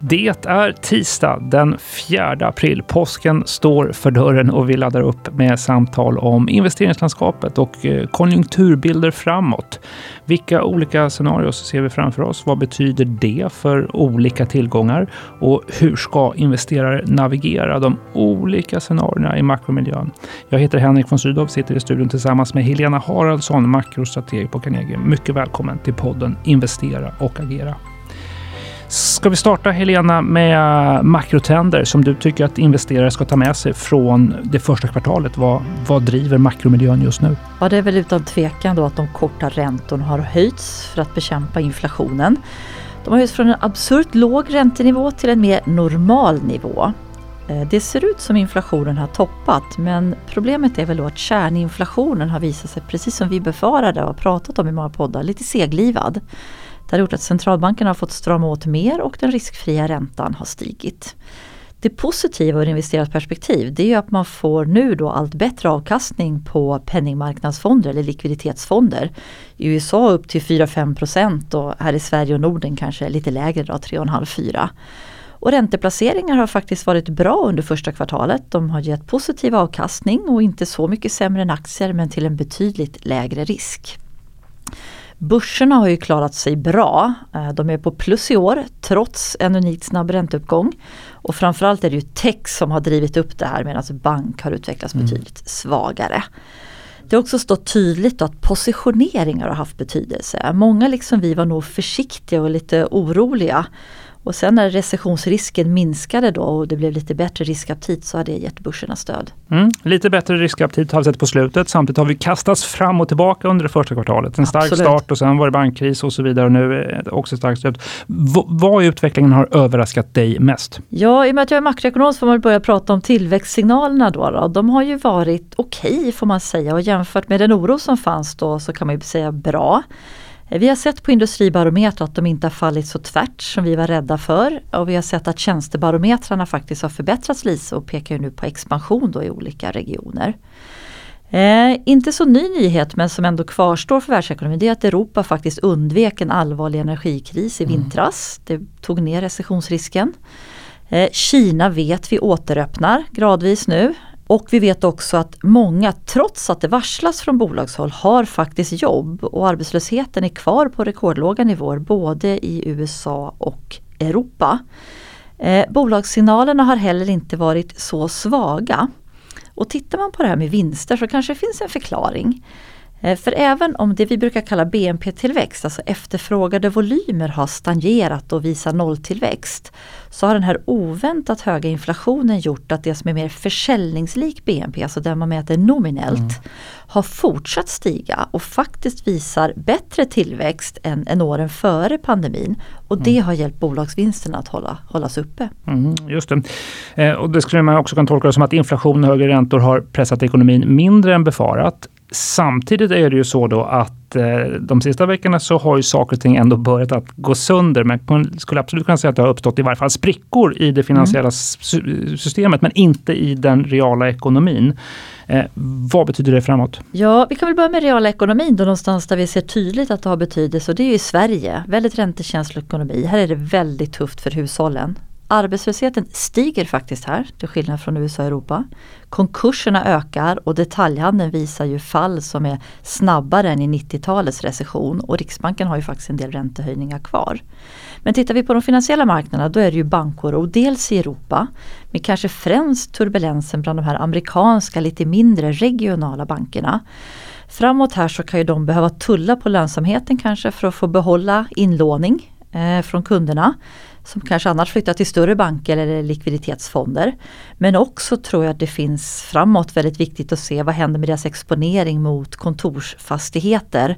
Det är tisdag den 4 april. Påsken står för dörren och vi laddar upp med samtal om investeringslandskapet och eh, konjunkturbilder framåt. Vilka olika scenarier ser vi framför oss? Vad betyder det för olika tillgångar? Och hur ska investerare navigera de olika scenarierna i makromiljön? Jag heter Henrik von Sydow, sitter i studion tillsammans med Helena Haraldsson, makrostrateg på Carnegie. Mycket välkommen till podden Investera och agera. Ska vi starta Helena med eh, makrotrender som du tycker att investerare ska ta med sig från det första kvartalet? Vad, vad driver makromiljön just nu? Ja, det är väl utan tvekan då att de korta räntorna har höjts för att bekämpa inflationen. De har höjts från en absurt låg räntenivå till en mer normal nivå. Eh, det ser ut som inflationen har toppat men problemet är väl då att kärninflationen har visat sig, precis som vi befarade och har pratat om i många poddar, lite seglivad. Det har gjort att centralbankerna har fått strama åt mer och den riskfria räntan har stigit. Det positiva ur investerat perspektiv det är att man får nu då allt bättre avkastning på penningmarknadsfonder eller likviditetsfonder. I USA upp till 4-5 och här i Sverige och Norden kanske lite lägre 3,5-4. Och ränteplaceringar har faktiskt varit bra under första kvartalet. De har gett positiv avkastning och inte så mycket sämre än aktier men till en betydligt lägre risk. Börserna har ju klarat sig bra. Eh, de är på plus i år trots en unikt snabb ränteuppgång. Och framförallt är det ju tech som har drivit upp det här medan bank har utvecklats mm. betydligt svagare. Det har också stått tydligt att positioneringar har haft betydelse. Många liksom vi var nog försiktiga och lite oroliga och sen när recessionsrisken minskade då och det blev lite bättre riskaptit så har det gett börserna stöd. Mm, lite bättre riskaptit har vi sett på slutet. Samtidigt har vi kastats fram och tillbaka under det första kvartalet. En stark Absolut. start och sen var det bankkris och så vidare. Och nu också starkt stöd. V vad i utvecklingen har överraskat dig mest? Ja, i och med att jag är makroekonom så får man börja prata om tillväxtsignalerna då. då. De har ju varit okej okay, får man säga och jämfört med den oro som fanns då så kan man ju säga bra. Vi har sett på Industribarometern att de inte har fallit så tvärt som vi var rädda för. Och vi har sett att tjänstebarometrarna faktiskt har förbättrats lite och pekar nu på expansion då i olika regioner. Eh, inte så ny nyhet men som ändå kvarstår för världsekonomin det är att Europa faktiskt undvek en allvarlig energikris i mm. vintras. Det tog ner recessionsrisken. Eh, Kina vet vi återöppnar gradvis nu. Och vi vet också att många, trots att det varslas från bolagshåll, har faktiskt jobb och arbetslösheten är kvar på rekordlåga nivåer både i USA och Europa. Eh, bolagssignalerna har heller inte varit så svaga. Och tittar man på det här med vinster så kanske det finns en förklaring. Eh, för även om det vi brukar kalla BNP-tillväxt, alltså efterfrågade volymer har stagnerat och visar nolltillväxt, så har den här oväntat höga inflationen gjort att det som är mer försäljningslik BNP, alltså den man mäter nominellt, mm. har fortsatt stiga och faktiskt visar bättre tillväxt än, än åren före pandemin. Och det mm. har hjälpt bolagsvinsterna att hålla, hållas uppe. Mm, just det. Eh, och det skulle man också kunna tolka som att inflation och högre räntor har pressat ekonomin mindre än befarat. Samtidigt är det ju så då att eh, de sista veckorna så har ju saker och ting ändå börjat att gå sönder. Man skulle absolut kunna säga att det har uppstått i varje fall sprickor i det finansiella mm. systemet, men inte i den reala ekonomin. Eh, vad betyder det framåt? Ja, vi kan väl börja med reala ekonomin då någonstans där vi ser tydligt att det har betydelse och det är ju i Sverige. Väldigt räntekänslig ekonomi. Här är det väldigt tufft för hushållen. Arbetslösheten stiger faktiskt här, till skillnad från USA och Europa. Konkurserna ökar och detaljhandeln visar ju fall som är snabbare än i 90-talets recession och Riksbanken har ju faktiskt en del räntehöjningar kvar. Men tittar vi på de finansiella marknaderna då är det ju bankoro, dels i Europa men kanske främst turbulensen bland de här amerikanska lite mindre regionala bankerna. Framåt här så kan ju de behöva tulla på lönsamheten kanske för att få behålla inlåning Eh, från kunderna som kanske annars flyttar till större banker eller likviditetsfonder. Men också tror jag att det finns framåt väldigt viktigt att se vad händer med deras exponering mot kontorsfastigheter.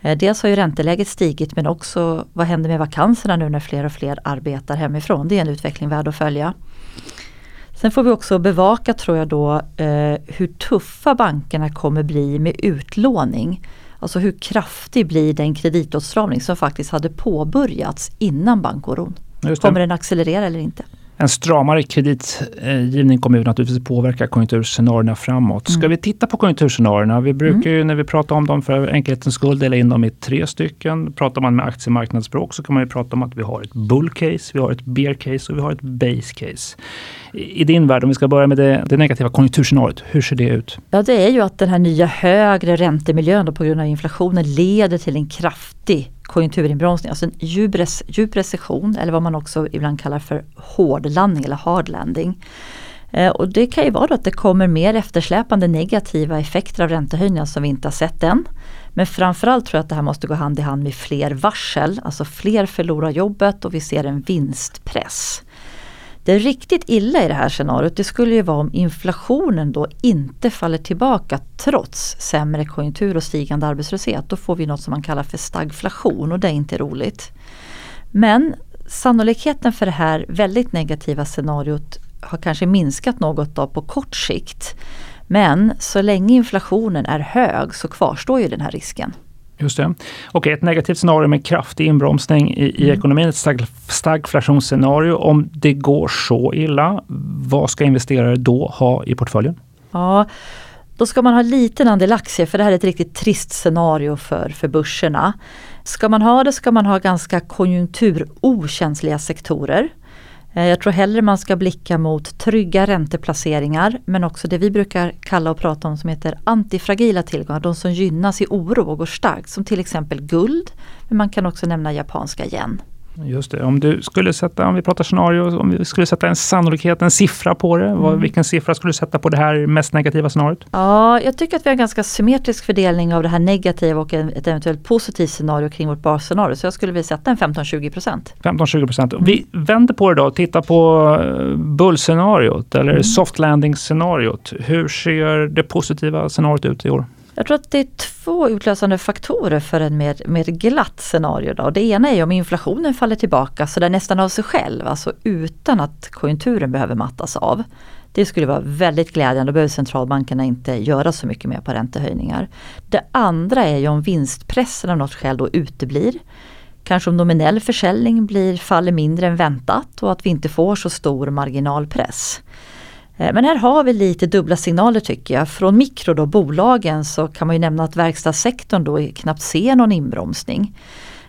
Eh, dels har ju ränteläget stigit men också vad händer med vakanserna nu när fler och fler arbetar hemifrån. Det är en utveckling värd att följa. Sen får vi också bevaka tror jag då eh, hur tuffa bankerna kommer bli med utlåning. Alltså hur kraftig blir den kreditåtstramning som faktiskt hade påbörjats innan bankoron. Kommer den accelerera eller inte? En stramare kreditgivning kommer ju naturligtvis påverka konjunkturscenarierna framåt. Ska mm. vi titta på konjunkturscenarierna? Vi brukar ju när vi pratar om dem för enkelhetens skull dela in dem i tre stycken. Pratar man med aktiemarknadsspråk så kan man ju prata om att vi har ett bull case, vi har ett bear case och vi har ett base case. I din värld, om vi ska börja med det, det negativa konjunkturscenariot, hur ser det ut? Ja, det är ju att den här nya högre räntemiljön på grund av inflationen leder till en kraftig konjunkturinbromsning, alltså en djup, res, djup recession eller vad man också ibland kallar för hårdlandning eller hard landing. Eh, och det kan ju vara då att det kommer mer eftersläpande negativa effekter av räntehöjningar som vi inte har sett än. Men framförallt tror jag att det här måste gå hand i hand med fler varsel, alltså fler förlorar jobbet och vi ser en vinstpress. Det riktigt illa i det här scenariot det skulle ju vara om inflationen då inte faller tillbaka trots sämre konjunktur och stigande arbetslöshet. Då får vi något som man kallar för stagflation och det är inte roligt. Men sannolikheten för det här väldigt negativa scenariot har kanske minskat något då på kort sikt. Men så länge inflationen är hög så kvarstår ju den här risken. Just det. Okej, ett negativt scenario med kraftig inbromsning i, i mm. ekonomin, ett stag, stagflationsscenario. Om det går så illa, vad ska investerare då ha i portföljen? Ja, då ska man ha liten andel aktier för det här är ett riktigt trist scenario för, för börserna. Ska man ha det ska man ha ganska konjunkturokänsliga sektorer. Eh, jag tror hellre man ska blicka mot trygga ränteplaceringar men också det vi brukar kalla och prata om som heter antifragila tillgångar. De som gynnas i oro och går starkt som till exempel guld. Men man kan också nämna japanska yen. Just det. Om du skulle sätta, om vi pratar scenario, om vi skulle sätta en sannolikhet, en siffra på det. Mm. Vilken siffra skulle du sätta på det här mest negativa scenariot? Ja, jag tycker att vi har en ganska symmetrisk fördelning av det här negativa och ett eventuellt positivt scenario kring vårt basscenario. Så jag skulle vilja sätta en 15-20 procent. 15-20 procent. Mm. Vi vänder på det då och tittar på eh, bullscenariot eller mm. soft landing scenariot. Hur ser det positiva scenariot ut i år? Jag tror att det är två utlösande faktorer för en mer, mer glatt scenario. Då. Det ena är om inflationen faller tillbaka så där nästan av sig själv, alltså utan att konjunkturen behöver mattas av. Det skulle vara väldigt glädjande, då behöver centralbankerna inte göra så mycket mer på räntehöjningar. Det andra är ju om vinstpressen av något skäl då uteblir. Kanske om nominell försäljning blir, faller mindre än väntat och att vi inte får så stor marginalpress. Eh, men här har vi lite dubbla signaler tycker jag. Från mikro då, bolagen så kan man ju nämna att verkstadssektorn då knappt ser någon inbromsning.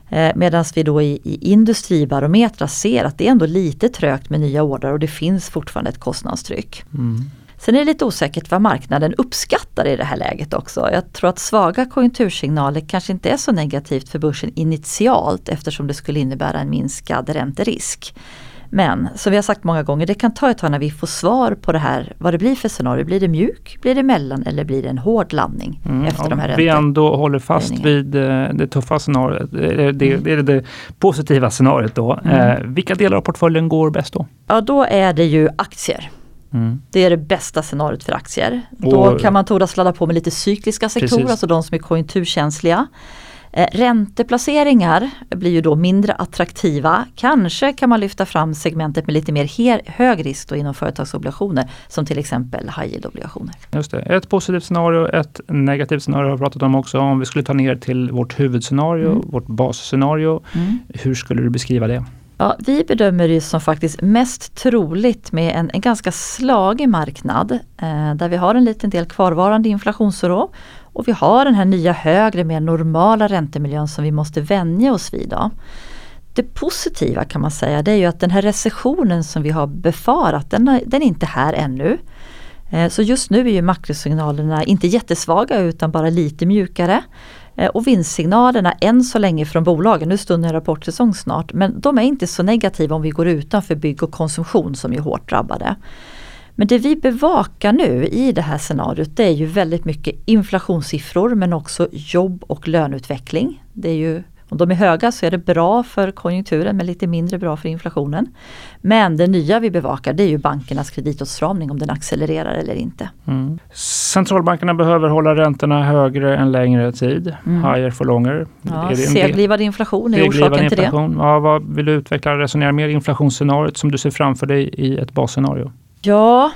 Eh, Medan vi då i, i industribarometrar ser att det är ändå lite trögt med nya order och det finns fortfarande ett kostnadstryck. Mm. Sen är det lite osäkert vad marknaden uppskattar i det här läget också. Jag tror att svaga konjunktursignaler kanske inte är så negativt för börsen initialt eftersom det skulle innebära en minskad ränterisk. Men som vi har sagt många gånger, det kan ta ett tag när vi får svar på det här, vad det blir för scenario. Blir det mjuk, blir det mellan eller blir det en hård landning? Mm, efter de här vi ändå håller fast vid eh, det tuffa scenariot, det, det, mm. det är det positiva scenariot då. Mm. Eh, vilka delar av portföljen går bäst då? Ja då är det ju aktier. Mm. Det är det bästa scenariot för aktier. Då kan man tordas ladda på med lite cykliska sektorer, Precis. alltså de som är konjunkturkänsliga. Eh, ränteplaceringar blir ju då mindre attraktiva. Kanske kan man lyfta fram segmentet med lite mer hög risk då inom företagsobligationer som till exempel high yield-obligationer. Just det. Ett positivt scenario, ett negativt scenario har vi pratat om också. Om vi skulle ta ner till vårt huvudscenario, mm. vårt basscenario. Mm. Hur skulle du beskriva det? Ja, vi bedömer det som faktiskt mest troligt med en, en ganska slagig marknad eh, där vi har en liten del kvarvarande inflationsoro och vi har den här nya högre, mer normala räntemiljön som vi måste vänja oss vid. Då. Det positiva kan man säga det är ju att den här recessionen som vi har befarat den, är, den är inte här ännu. Eh, så just nu är ju makrosignalerna inte jättesvaga utan bara lite mjukare. Eh, och vinstsignalerna än så länge från bolagen, nu stundar rapportsäsong snart, men de är inte så negativa om vi går utanför bygg och konsumtion som är hårt drabbade. Men det vi bevakar nu i det här scenariot det är ju väldigt mycket inflationssiffror men också jobb och löneutveckling. Det är ju, om de är höga så är det bra för konjunkturen men lite mindre bra för inflationen. Men det nya vi bevakar det är ju bankernas kreditåtstramning om den accelererar eller inte. Mm. Centralbankerna behöver hålla räntorna högre en längre tid. Mm. Higher for longer. Ja, seglivad inflation är orsaken till det. Ja, vad vill du utveckla resonera mer inflationsscenariot som du ser framför dig i ett basscenario? Ja,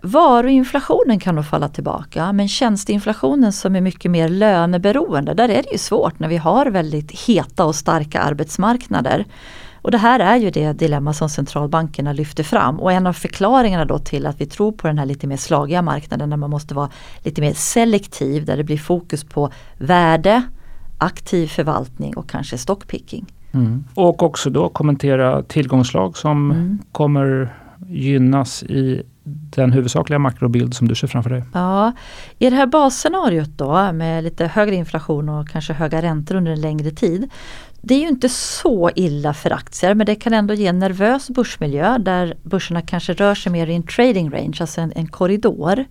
varuinflationen kan nog falla tillbaka men tjänsteinflationen som är mycket mer löneberoende, där är det ju svårt när vi har väldigt heta och starka arbetsmarknader. Och det här är ju det dilemma som centralbankerna lyfter fram och en av förklaringarna då till att vi tror på den här lite mer slagiga marknaden där man måste vara lite mer selektiv, där det blir fokus på värde, aktiv förvaltning och kanske stockpicking. Mm. Och också då kommentera tillgångslag som mm. kommer gynnas i den huvudsakliga makrobild som du ser framför dig? Ja, i det här basscenariot då med lite högre inflation och kanske höga räntor under en längre tid. Det är ju inte så illa för aktier men det kan ändå ge en nervös börsmiljö där börserna kanske rör sig mer i en trading range, alltså en, en korridor.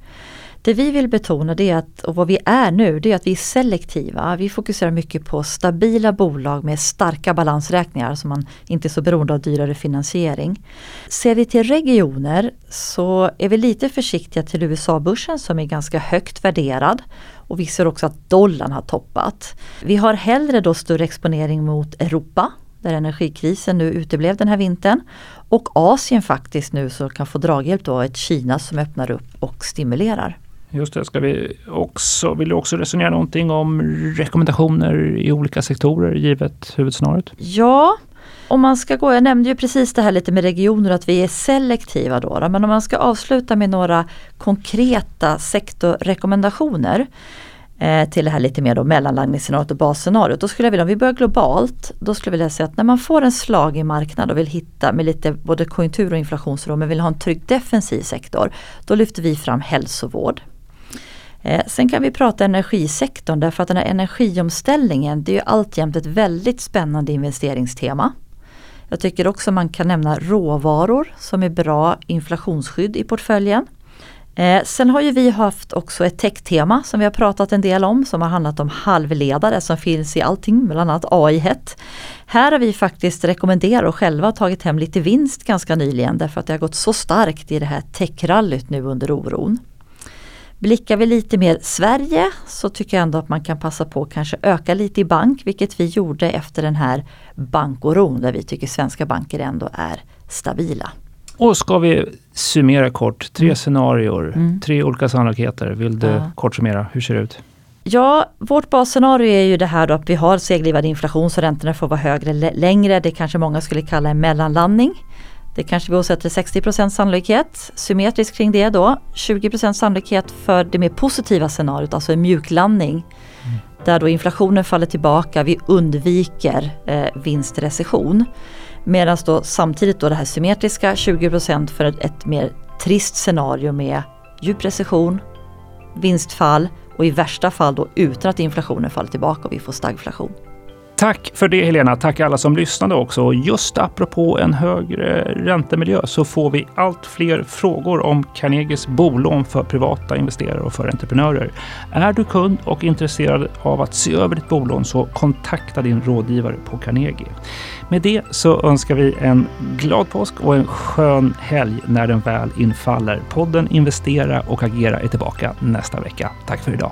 Det vi vill betona det är att, och vad vi är nu, det är att vi är selektiva. Vi fokuserar mycket på stabila bolag med starka balansräkningar så man inte är så beroende av dyrare finansiering. Ser vi till regioner så är vi lite försiktiga till USA-börsen som är ganska högt värderad. Och vi ser också att dollarn har toppat. Vi har hellre då större exponering mot Europa där energikrisen nu uteblev den här vintern. Och Asien faktiskt nu så kan få draghjälp då av ett Kina som öppnar upp och stimulerar. Just det, ska vi också, vill du också resonera någonting om rekommendationer i olika sektorer givet huvudscenariot? Ja, om man ska gå, jag nämnde ju precis det här lite med regioner att vi är selektiva då, då men om man ska avsluta med några konkreta sektorrekommendationer eh, till det här lite mer då mellanlandningsscenariot och basscenariot. Då skulle jag vilja, om vi börjar globalt, då skulle jag vilja säga att när man får en slagig marknad och vill hitta med lite både konjunktur och inflationsråd men vill ha en trygg defensiv sektor, då lyfter vi fram hälsovård. Eh, sen kan vi prata energisektorn därför att den här energiomställningen det är ju alltjämt ett väldigt spännande investeringstema. Jag tycker också man kan nämna råvaror som är bra inflationsskydd i portföljen. Eh, sen har ju vi haft också ett techtema som vi har pratat en del om som har handlat om halvledare som finns i allting, bland annat AI-het. Här har vi faktiskt rekommenderat och själva tagit hem lite vinst ganska nyligen därför att det har gått så starkt i det här tech-rallyt nu under oron. Blickar vi lite mer Sverige så tycker jag ändå att man kan passa på att kanske öka lite i bank, vilket vi gjorde efter den här bankoron där vi tycker svenska banker ändå är stabila. Och ska vi summera kort, tre mm. scenarier, mm. tre olika sannolikheter. Vill du ja. kort summera, hur ser det ut? Ja, vårt basscenario är ju det här då att vi har seglivad inflation så räntorna får vara högre längre. Det kanske många skulle kalla en mellanlandning. Det kanske vi åsätter 60% sannolikhet. Symmetriskt kring det då. 20% sannolikhet för det mer positiva scenariot, alltså en mjuklandning. Mm. Där då inflationen faller tillbaka, vi undviker eh, vinstrecession. Medan då samtidigt då det här symmetriska 20% för ett, ett mer trist scenario med djup recession, vinstfall och i värsta fall då utan att inflationen faller tillbaka och vi får stagflation. Tack för det Helena. Tack alla som lyssnade också. Just apropå en högre räntemiljö så får vi allt fler frågor om Carnegies bolån för privata investerare och för entreprenörer. Är du kund och intresserad av att se över ditt bolån så kontakta din rådgivare på Carnegie. Med det så önskar vi en glad påsk och en skön helg när den väl infaller. Podden Investera och Agera är tillbaka nästa vecka. Tack för idag.